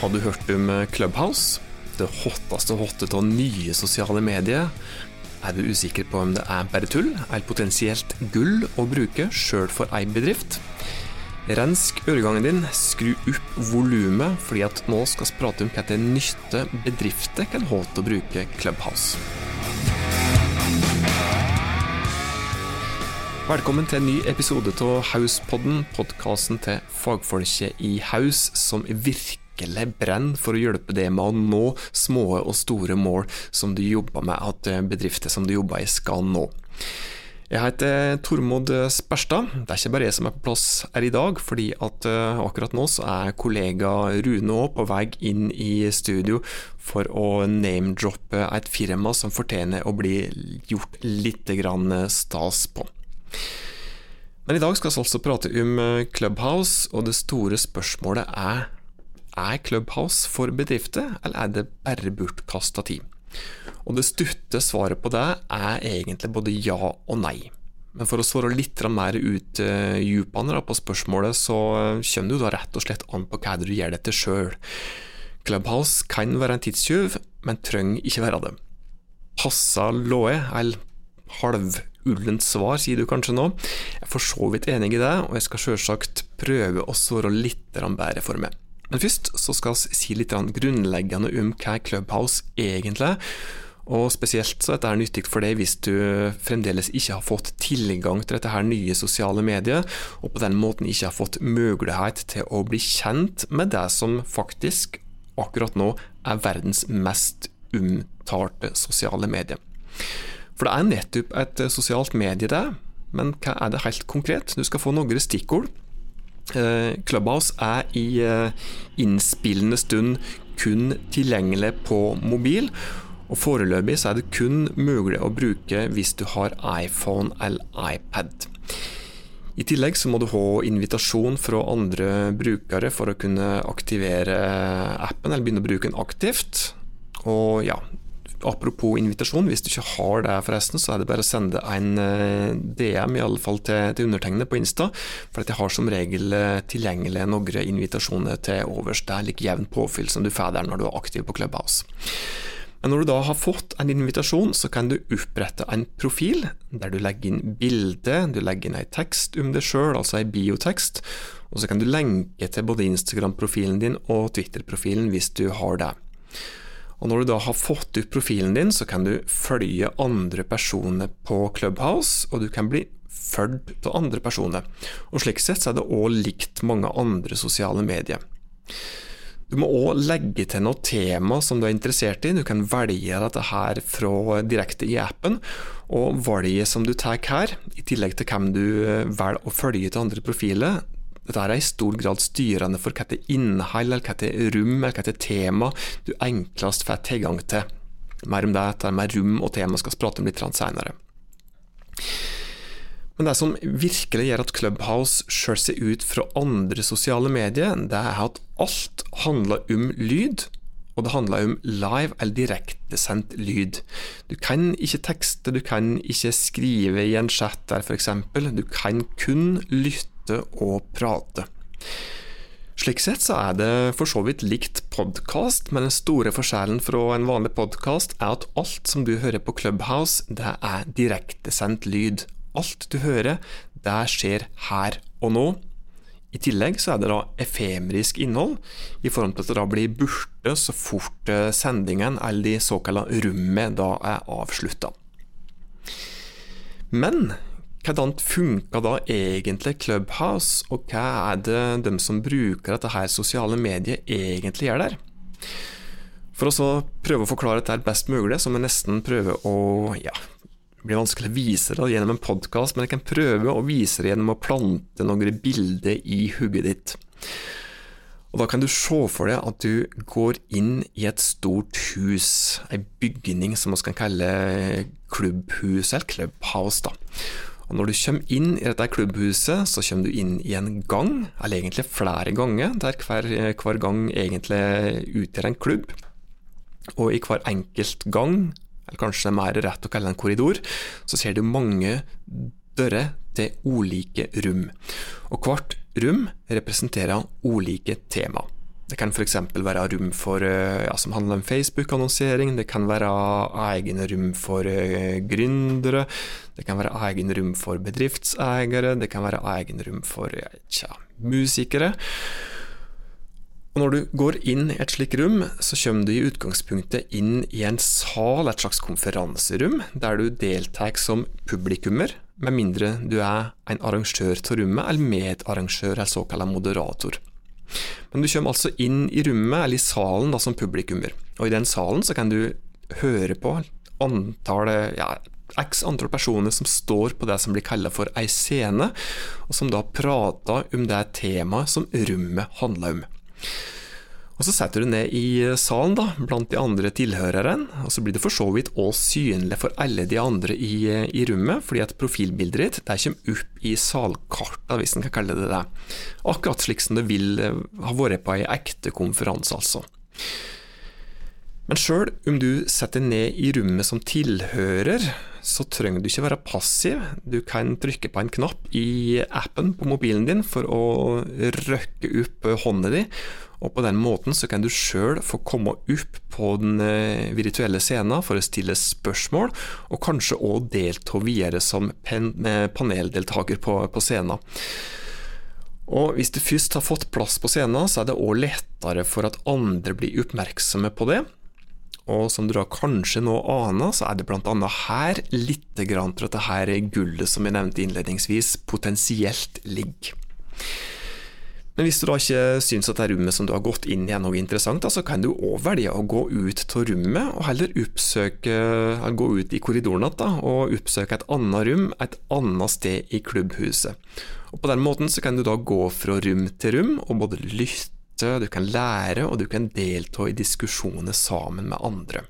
Har du hørt om Clubhouse? Det hotteste hotte av nye sosiale medier. Er du usikker på om det er bare tull, eller potensielt gull å bruke sjøl for ei bedrift? Rensk øregangen din, skru opp volumet, fordi at nå skal vi prate om hva til nytte bedrifter kan ha til å bruke Clubhouse. Velkommen til en ny episode av Hauspodden, podkasten til fagfolket i Haus som virkelig brenner for å hjelpe deg med å nå små og store mål som du jobber med, at bedrifter som du jobber i skal nå. Jeg heter Tormod Sperstad. Det er ikke bare jeg som er på plass her i dag, fordi at akkurat nå så er kollega Rune òg på vei inn i studio for å name-droppe et firma som fortjener å bli gjort litt stas på. Men i dag skal vi altså prate om Clubhouse, og det store spørsmålet er er Clubhouse for bedrifter, eller er det bare bortkasta tid? Og det stutte svaret på det er egentlig både ja og nei. Men for å svare litt mer utdypende på spørsmålet, så kommer du da rett og slett an på hva du gjør det til sjøl. Clubhouse kan være en tidstyv, men trenger ikke være det. Passa låe, eller halvullent svar, sier du kanskje nå. Jeg er for så vidt enig i det, og jeg skal selvsagt prøve å svare litt bedre for meg. Men først så skal vi si litt grunnleggende om hva Clubhouse egentlig er. Og spesielt så dette er nyttig for deg hvis du fremdeles ikke har fått tilgang til dette her nye sosiale mediet, og på den måten ikke har fått mulighet til å bli kjent med det som faktisk akkurat nå er verdens mest omtalte sosiale medie. For det er nettopp et sosialt medie, det. Men hva er det helt konkret? Du skal få noen stikkord. Clubhouse er i innspillende stund kun tilgjengelig på mobil. Og Foreløpig så er det kun mulig å bruke hvis du har iPhone eller iPad. I tillegg så må du ha invitasjon fra andre brukere for å kunne aktivere appen, eller begynne å bruke den aktivt. Og ja, Apropos invitasjon, hvis du ikke har det, forresten, så er det bare å sende en DM i alle fall til, til undertegnede på Insta. For jeg har som regel tilgjengelig noen invitasjoner til overs. Det er like jevnt påfyll som du får der når du er aktiv på Clubhouse. Men når du da har fått en invitasjon, så kan du opprette en profil der du legger inn bilde, du legger inn en tekst om deg sjøl, altså en biotekst, og så kan du lenke til både Instagram-profilen din og Twitter-profilen hvis du har det. Og Når du da har fått ut profilen din, så kan du følge andre personer på Clubhouse, og du kan bli fulgt av andre personer. Og Slik sett så er det òg likt mange andre sosiale medier. Du må òg legge til noe tema som du er interessert i. Du kan velge dette her fra direkte i appen. Og valget som du tar her, i tillegg til hvem du velger å følge til andre profiler, dette er i stor grad styrende for hva til innhold, eller hva til rom, eller hva til tema du enklest får tilgang til. Mer om det, dette mer rom og tema skal vi prate om litt senere. Men det som virkelig gjør at Clubhouse skiller seg ut fra andre sosiale medier, det er at alt handler om lyd, og det handler om live eller direktesendt lyd. Du kan ikke tekste, du kan ikke skrive i en chat der f.eks. Du kan kun lytte og prate. Slik sett så er det for så vidt likt podkast, men den store forskjellen fra en vanlig podkast er at alt som du hører på Clubhouse, det er direktesendt lyd. Alt du hører, det skjer her og nå. I tillegg så er det da efemerisk innhold, i form til at det da blir borte så fort sendingen eller de såkalte rommet da er avslutta. Men hvordan funka da egentlig Clubhouse, og hva er det de som bruker dette her sosiale mediet egentlig gjør der? For å prøve å forklare dette best mulig, så må jeg nesten prøve å ja, det blir vanskelig å vise det gjennom en podkast, men jeg kan prøve å vise det gjennom å plante noen bilder i hugget ditt. Og Da kan du se for deg at du går inn i et stort hus, ei bygning som vi kan kalle klubbhus, eller clubhouse. da. Og Når du kommer inn i dette klubbhuset, så kommer du inn i en gang, eller egentlig flere ganger, der hver, hver gang egentlig utgjør en klubb. Og i hver enkelt gang, eller kanskje det er mer rett å kalle det en korridor, så ser du mange dører til ulike rom. Og hvert rom representerer ulike tema. Det kan f.eks. være rom for, ja, som handler om Facebook-annonsering, det kan være egne rom for gründere, det kan være egen rom for bedriftseiere, det kan være egen rom for tja, musikere. Og Når du går inn i et slikt rom, så kommer du i utgangspunktet inn i en sal, et slags konferanserom, der du deltar som publikummer, med mindre du er en arrangør av rommet, eller medarrangør, eller såkalt moderator. Men du kommer altså inn i rommet, eller i salen, da, som publikummer. Og i den salen så kan du høre på antallet ja, x antall personer som står på det som blir kalt for ei scene, og som da prater om det temaet som rommet handler om. Og Så setter du ned i salen da, blant de andre tilhørerne, og så blir det for så vidt også synlig for alle de andre i, i rommet, fordi at profilbildet ditt det kommer opp i salkartet, hvis en kan kalle det det. Akkurat slik som det vil eh, ha vært på ei ekte konferanse, altså. Men sjøl om du setter ned i rommet som tilhører, så trenger du ikke være passiv. Du kan trykke på en knapp i appen på mobilen din for å røkke opp hånda di, og på den måten så kan du sjøl få komme opp på den eh, virtuelle scenen for å stille spørsmål, og kanskje òg delta videre som eh, paneldeltaker på, på scenen. Og Hvis du først har fått plass på scenen, så er det òg lettere for at andre blir oppmerksomme på det. Og som du da kanskje nå aner, så er det bl.a. her litt grann til dette gullet som jeg nevnte innledningsvis, potensielt ligger. Men hvis du da ikke syns at det rommet som du har gått inn i er noe interessant, så kan du òg velge å gå ut av rommet og heller oppsøke, gå ut i korridoren igjen og oppsøke et annet rom et annet sted i klubbhuset. Og På den måten så kan du da gå fra rom til rom og både lytte, du kan lære og du kan delta i diskusjoner sammen med andre.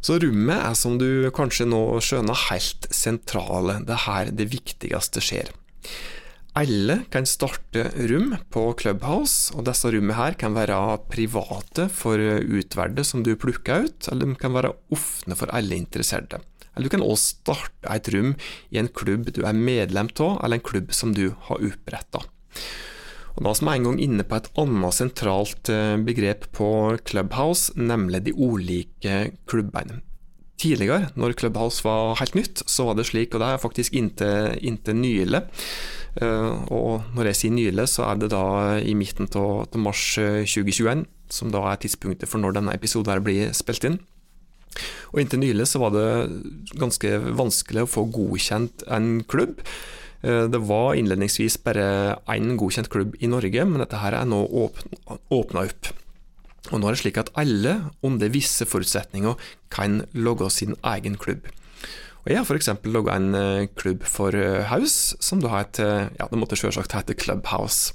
Så rommet er som du kanskje nå skjønner helt sentrale, det er her det viktigste skjer. Alle kan starte rom på Clubhouse, og disse rommene her kan være private for utvalgte som du plukker ut, eller de kan være åpne for alle interesserte. Eller du kan også starte et rom i en klubb du er medlem av, eller en klubb som du har oppretta. Og Da er en gang inne på et annet sentralt eh, begrep på Clubhouse, nemlig de ulike klubbene. Tidligere, når Clubhouse var helt nytt, så var det slik, og det er faktisk inntil, inntil nylig, Eh, og når jeg sier nylig, så er det da i midten av mars 2021, eh, som da er tidspunktet for når denne episoden blir spilt inn. Og inntil nylig så var det ganske vanskelig å få godkjent en klubb. Eh, det var innledningsvis bare én godkjent klubb i Norge, men dette her er nå åpna opp. Og nå er det slik at alle, under visse forutsetninger, kan logge sin egen klubb. Og jeg har f.eks. logga en eh, klubb for eh, House, som da heter Ja, det måtte selvsagt hete Clubhouse.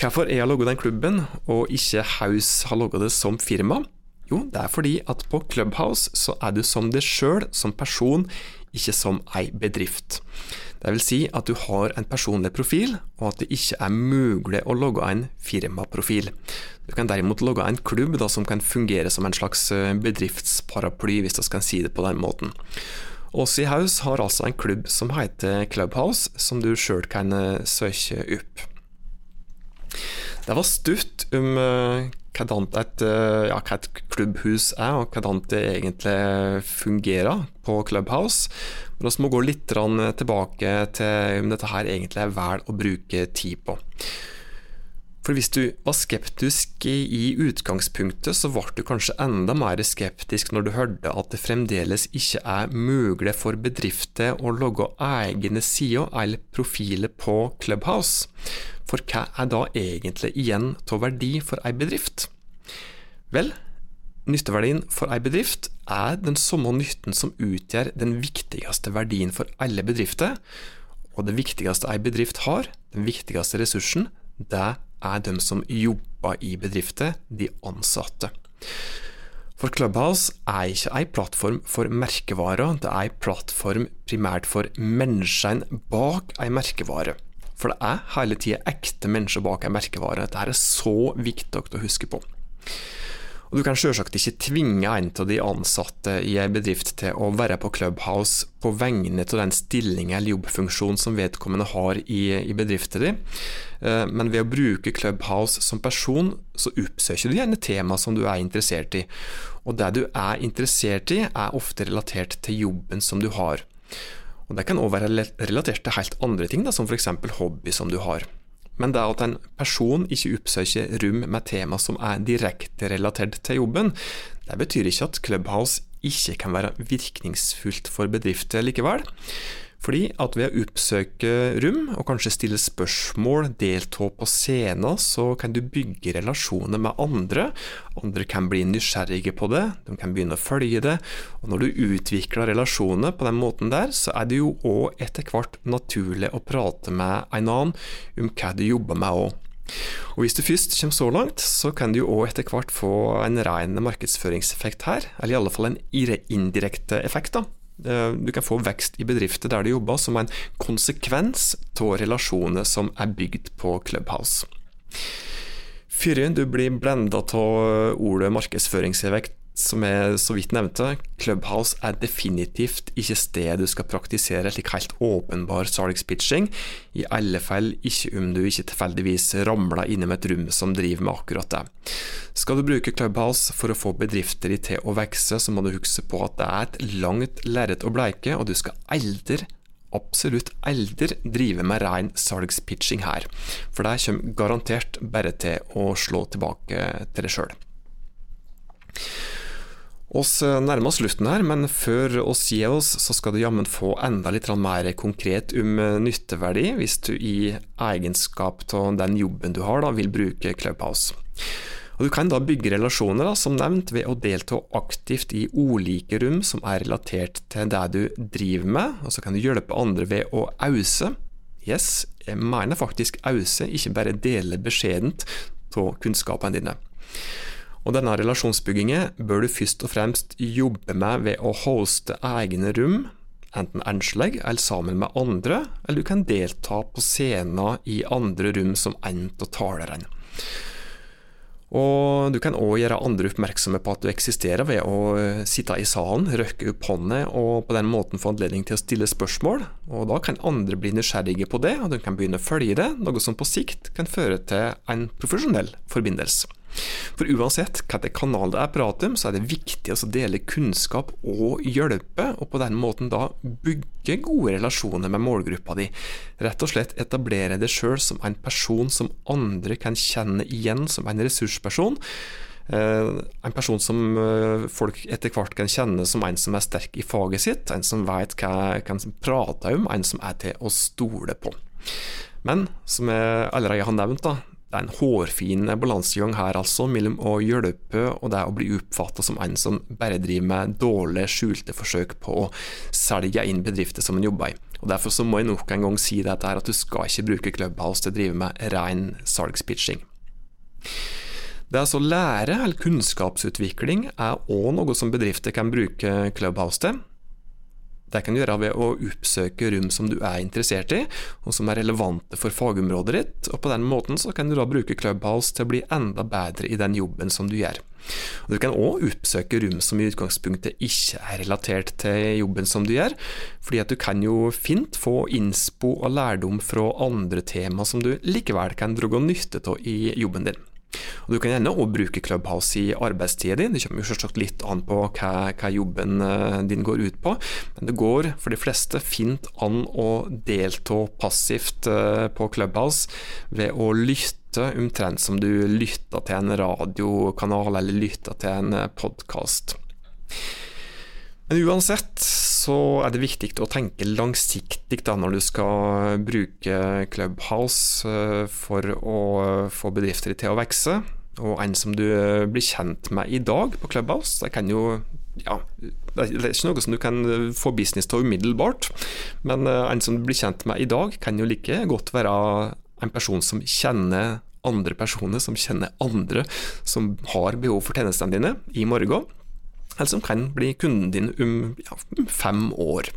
Hvorfor jeg har logga den klubben, og ikke House har logga det som firma? Jo, det er fordi at på Clubhouse så er du som deg sjøl, som person, ikke som ei bedrift. Det vil si at du har en personlig profil, og at det ikke er mulig å logge en firmaprofil. Du kan derimot logge en klubb da, som kan fungere som en slags eh, bedriftsparaply, hvis du kan si det på den måten. Aussie House har altså en klubb som heter Clubhouse, som du sjøl kan eh, søke opp. Det var stutt om uh, hvordan et, uh, ja, hva et klubbhus er, og hvordan det egentlig fungerer på Clubhouse. Men vi må gå litt tilbake til om dette her egentlig er vel å bruke tid på. For hvis du var skeptisk i utgangspunktet, så ble du kanskje enda mer skeptisk når du hørte at det fremdeles ikke er mulig for bedrifter å logge egne sider eller profiler på Clubhouse. For hva er da egentlig igjen av verdi for ei bedrift? Vel, nytteverdien for ei bedrift er den samme nytten som utgjør den viktigste verdien for alle bedrifter. Og det viktigste ei bedrift har, den viktigste ressursen, det er de som jobber i bedrifter, de ansatte. For Clubhouse er ikke ei plattform for merkevarer, det er ei plattform primært for menneskene bak ei merkevare. For det er hele tida ekte mennesker bak ei merkevare. Dette er så viktig å huske på. Og Du kan selvsagt ikke tvinge en av de ansatte i en bedrift til å være på Clubhouse på vegne av den stilling eller jobbfunksjonen som vedkommende har i, i bedriften din, eh, men ved å bruke Clubhouse som person, så oppsøker du gjerne tema som du er interessert i. Og det du er interessert i, er ofte relatert til jobben som du har. Og Det kan òg være relatert til helt andre ting, da, som f.eks. hobby som du har. Men det at en person ikke oppsøker rom med tema som er direkte relatert til jobben, det betyr ikke at Clubhouse ikke kan være virkningsfullt for bedrifter likevel. Fordi at ved å oppsøke rom, og kanskje stille spørsmål, delta på scenen, så kan du bygge relasjoner med andre. Andre kan bli nysgjerrige på det, de kan begynne å følge det. Og når du utvikler relasjoner på den måten der, så er det jo òg etter hvert naturlig å prate med en annen om hva du jobber med òg. Og Hvis du først kommer så langt, så kan du òg etter hvert få en ren markedsføringseffekt her, eller i alle fall en indirekte effekt. da. Eh, du kan få vekst i bedrifter der du jobber, som en konsekvens av relasjoner som er bygd på Clubhouse. Fyrin, du blir blenda av ordet markedsføringseffekt, som jeg så vidt nevnte, Clubhouse er definitivt ikke stedet du skal praktisere slik helt åpenbar salgspitching, i alle fall ikke om du ikke tilfeldigvis ramler innom et rom som driver med akkurat det. Skal du bruke Clubhouse for å få bedrifter til å vokse, så må du huske på at det er et langt lerret å bleike, og du skal aldri absolutt aldri drive med ren salgspitching her, for det kommer garantert bare til å slå tilbake til deg sjøl. Oss eh, nærmer oss slutten her, men før oss gir oss, så skal du jammen få enda litt mer konkret om eh, nytteverdi, hvis du i egenskap av den jobben du har, da, vil bruke Clubhouse. Og Du kan da bygge relasjoner, da, som nevnt, ved å delta aktivt i ulike rom som er relatert til det du driver med, og så kan du hjelpe andre ved å ause. Yes, jeg mener faktisk ause, ikke bare dele beskjedent av kunnskapene dine. Og denne relasjonsbyggingen bør du først og fremst jobbe med ved å hoste egne rom, enten enslig eller sammen med andre, eller du kan delta på scener i andre rom som en av talerne. Og du kan òg gjøre andre oppmerksomme på at du eksisterer ved å eh, sitte i salen, røkke opp hånda og på den måten få anledning til å stille spørsmål. Og Da kan andre bli nysgjerrige på det, og de kan begynne å følge det, noe som på sikt kan føre til en profesjonell forbindelse. For uansett hvilken kanal det er prat om, så er det viktig å dele kunnskap og hjelpe, og på den måten da bygge gode relasjoner med målgruppa di. Rett og slett etablere deg sjøl som en person som andre kan kjenne igjen som en ressursperson. Eh, en person som eh, folk etter hvert kan kjenne som en som er sterk i faget sitt, en som vet hva kan prate om, en som er til å stole på. Men som jeg allerede har nevnt, da, det er en hårfin balansegang her, altså, mellom å hjelpe og det å bli oppfatta som en som bare driver med dårlige, skjulte forsøk på å selge inn bedrifter som en jobber i. Og Derfor så må jeg nok en gang si dette her, at du skal ikke bruke Clubhouse til å drive med ren salgspitching. Det altså lære eller kunnskapsutvikling er òg noe som bedrifter kan bruke Clubhouse til. Det kan du gjøre ved å oppsøke rom som du er interessert i, og som er relevante for fagområdet ditt, og på den måten så kan du da bruke Clubhouse til å bli enda bedre i den jobben som du gjør. Og Du kan òg oppsøke rom som i utgangspunktet ikke er relatert til jobben som du gjør, fordi at du kan jo fint få innspo og lærdom fra andre tema som du likevel kan dra nytte av i jobben din. Og Du kan gjerne også bruke Clubhouse i arbeidstida di, det kommer jo selvsagt litt an på hva, hva, jobben eh, din går ut på, men det går for de fleste fint an å delta passivt eh, på Clubhouse ved å lytte omtrent som du lytter til en radiokanal eller lytter til en eh, podkast. Men uansett så er det viktig å tenke langsiktig da, når du skal bruke Clubhouse eh, for å få bedrifter til å vokse. Og en som du blir kjent med i dag på Clubhouse, det kan jo ja, det er ikke noe som du kan få business til umiddelbart, men en som du blir kjent med i dag, kan jo like godt være en person som kjenner andre personer, som kjenner andre som har behov for tjenestene dine i morgen eller som kan bli kunden din om ja, fem år.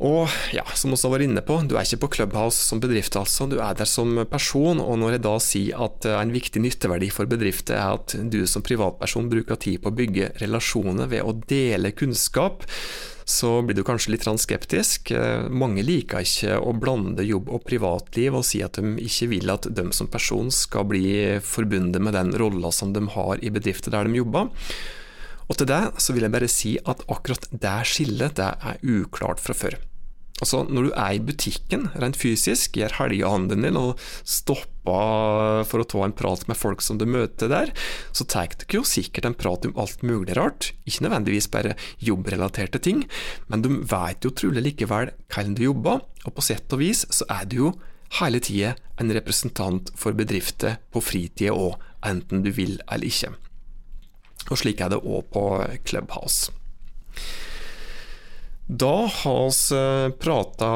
Og ja, som også var inne på, du er ikke på Clubhouse som bedrift, altså. Du er der som person. Og når jeg da sier at eh, en viktig nytteverdi for bedrifter er at du som privatperson bruker tid på å bygge relasjoner ved å dele kunnskap, så blir du kanskje litt skeptisk. Eh, mange liker ikke å blande jobb og privatliv og si at de ikke vil at de som person skal bli forbundet med den rolla som de har i bedrifter der de jobber. Og til det så vil jeg bare si at akkurat det skillet det er uklart fra før. Altså, når du er i butikken, rent fysisk, gjør helgehandelen din og stopper for å ta en prat med folk som du møter der, så tar du jo sikkert en prat om alt mulig rart, ikke nødvendigvis bare jobbrelaterte ting, men du vet jo trolig likevel hvordan du jobber, og på sett og vis så er du jo hele tida en representant for bedrifter på fritida òg, enten du vil eller ikke. Og slik er det òg på Clubhouse. Da har vi eh, prata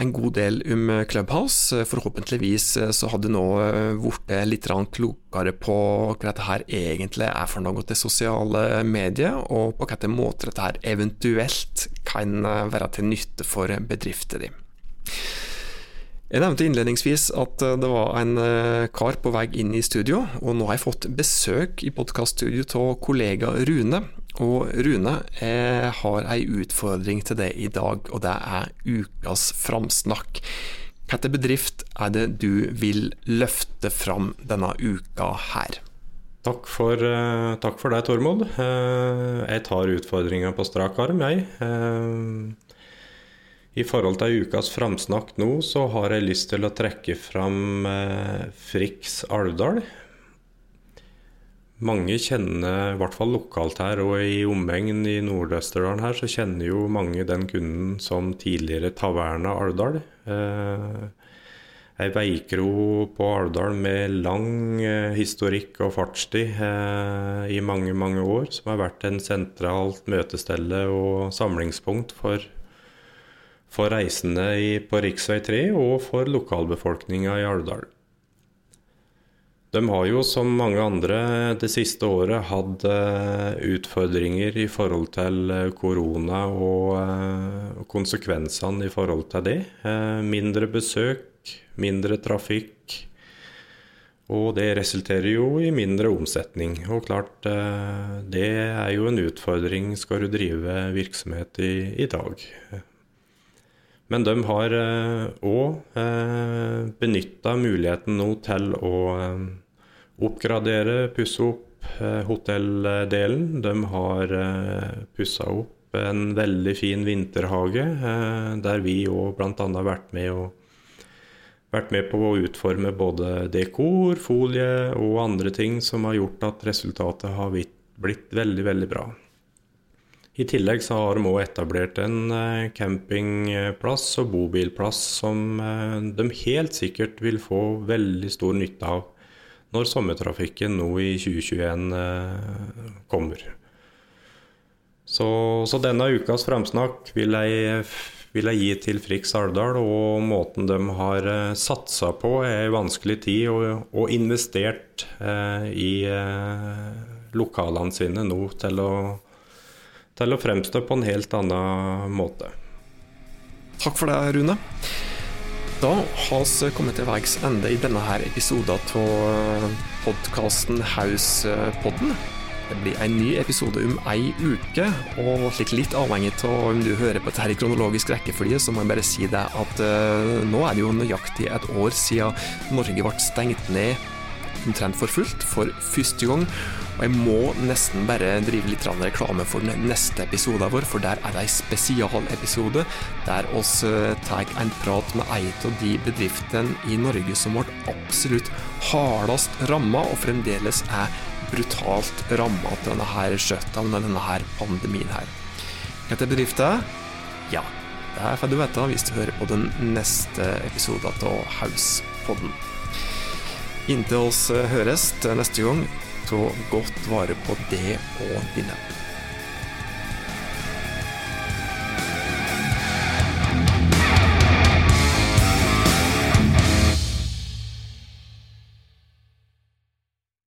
en god del om Clubhouse. Forhåpentligvis så så hadde nå eh, blitt litt klokere på hva dette her egentlig er for noe til sosiale medier, og på hvilke måter dette her eventuelt kan være til nytte for bedriften din. Jeg nevnte innledningsvis at det var en kar på vei inn i studio, og nå har jeg fått besøk i podkaststudio av kollega Rune. Og Rune, jeg har ei utfordring til deg i dag, og det er ukas framsnakk. Hvilken bedrift er det du vil løfte fram denne uka her? Takk for, uh, takk for deg, Tormod. Uh, jeg tar utfordringa på strak arm, jeg. Uh, I forhold til ukas framsnakk nå, så har jeg lyst til å trekke fram Friks Alvdal. Mange kjenner, i hvert fall lokalt her og i omegn i Nord-Østerdalen her, så kjenner jo mange den kunden som tidligere Taverna Alvdal. Eh, ei veikro på Alvdal med lang eh, historikk og fartstid eh, i mange, mange år. Som har vært en sentralt møtestelle og samlingspunkt for, for reisende i, på rv. 3 og for lokalbefolkninga i Alvdal. De har jo som mange andre det siste året hatt eh, utfordringer i forhold til eh, korona og eh, konsekvensene i forhold til det. Mindre besøk, mindre trafikk. Og det resulterer jo i mindre omsetning. Og klart, det er jo en utfordring skal du drive virksomhet i, i dag. Men de har òg benytta muligheten nå til å oppgradere, pusse opp eh, hotelldelen. De har eh, pussa opp en veldig fin vinterhage, eh, der vi òg bl.a. har vært med, og, vært med på å utforme både dekor, folie og andre ting som har gjort at resultatet har blitt veldig, veldig bra. I tillegg så har de òg etablert en campingplass og bobilplass som de helt sikkert vil få veldig stor nytte av når sommertrafikken nå i 2021 eh, kommer. Så, så, denne ukas framsnakk vil jeg, vil jeg, gi til Friks Alvdal, og måten de har eh, satsa på i vanskelig tid og, og investert eh, i eh, lokalene sine nå til å, til å fremstå på en helt annen måte. Takk for det, Rune. Da har vi kommet til veis ende i denne her episoden av podkasten Hauspodden. Det blir en ny episode om ei uke, og slik litt avhengig av om du hører på dette i kronologisk rekkefølge, så må jeg bare si det at uh, nå er det jo nøyaktig et år siden Norge ble stengt ned omtrent for fullt for første gang. Og jeg må nesten bare drive litt reklame for den neste episoden vår, for der er det ei spesialepisode der oss eh, tar en prat med ei av de bedriftene i Norge som ble absolutt hardest ramma, og fremdeles er brutalt ramma av denne her shutdown, denne her pandemien her. Hva er bedriften? Ja, det får du vite hvis du hører på den neste episoden av Hauspodden. Inntil oss høres neste gang, ta godt vare på det og dine.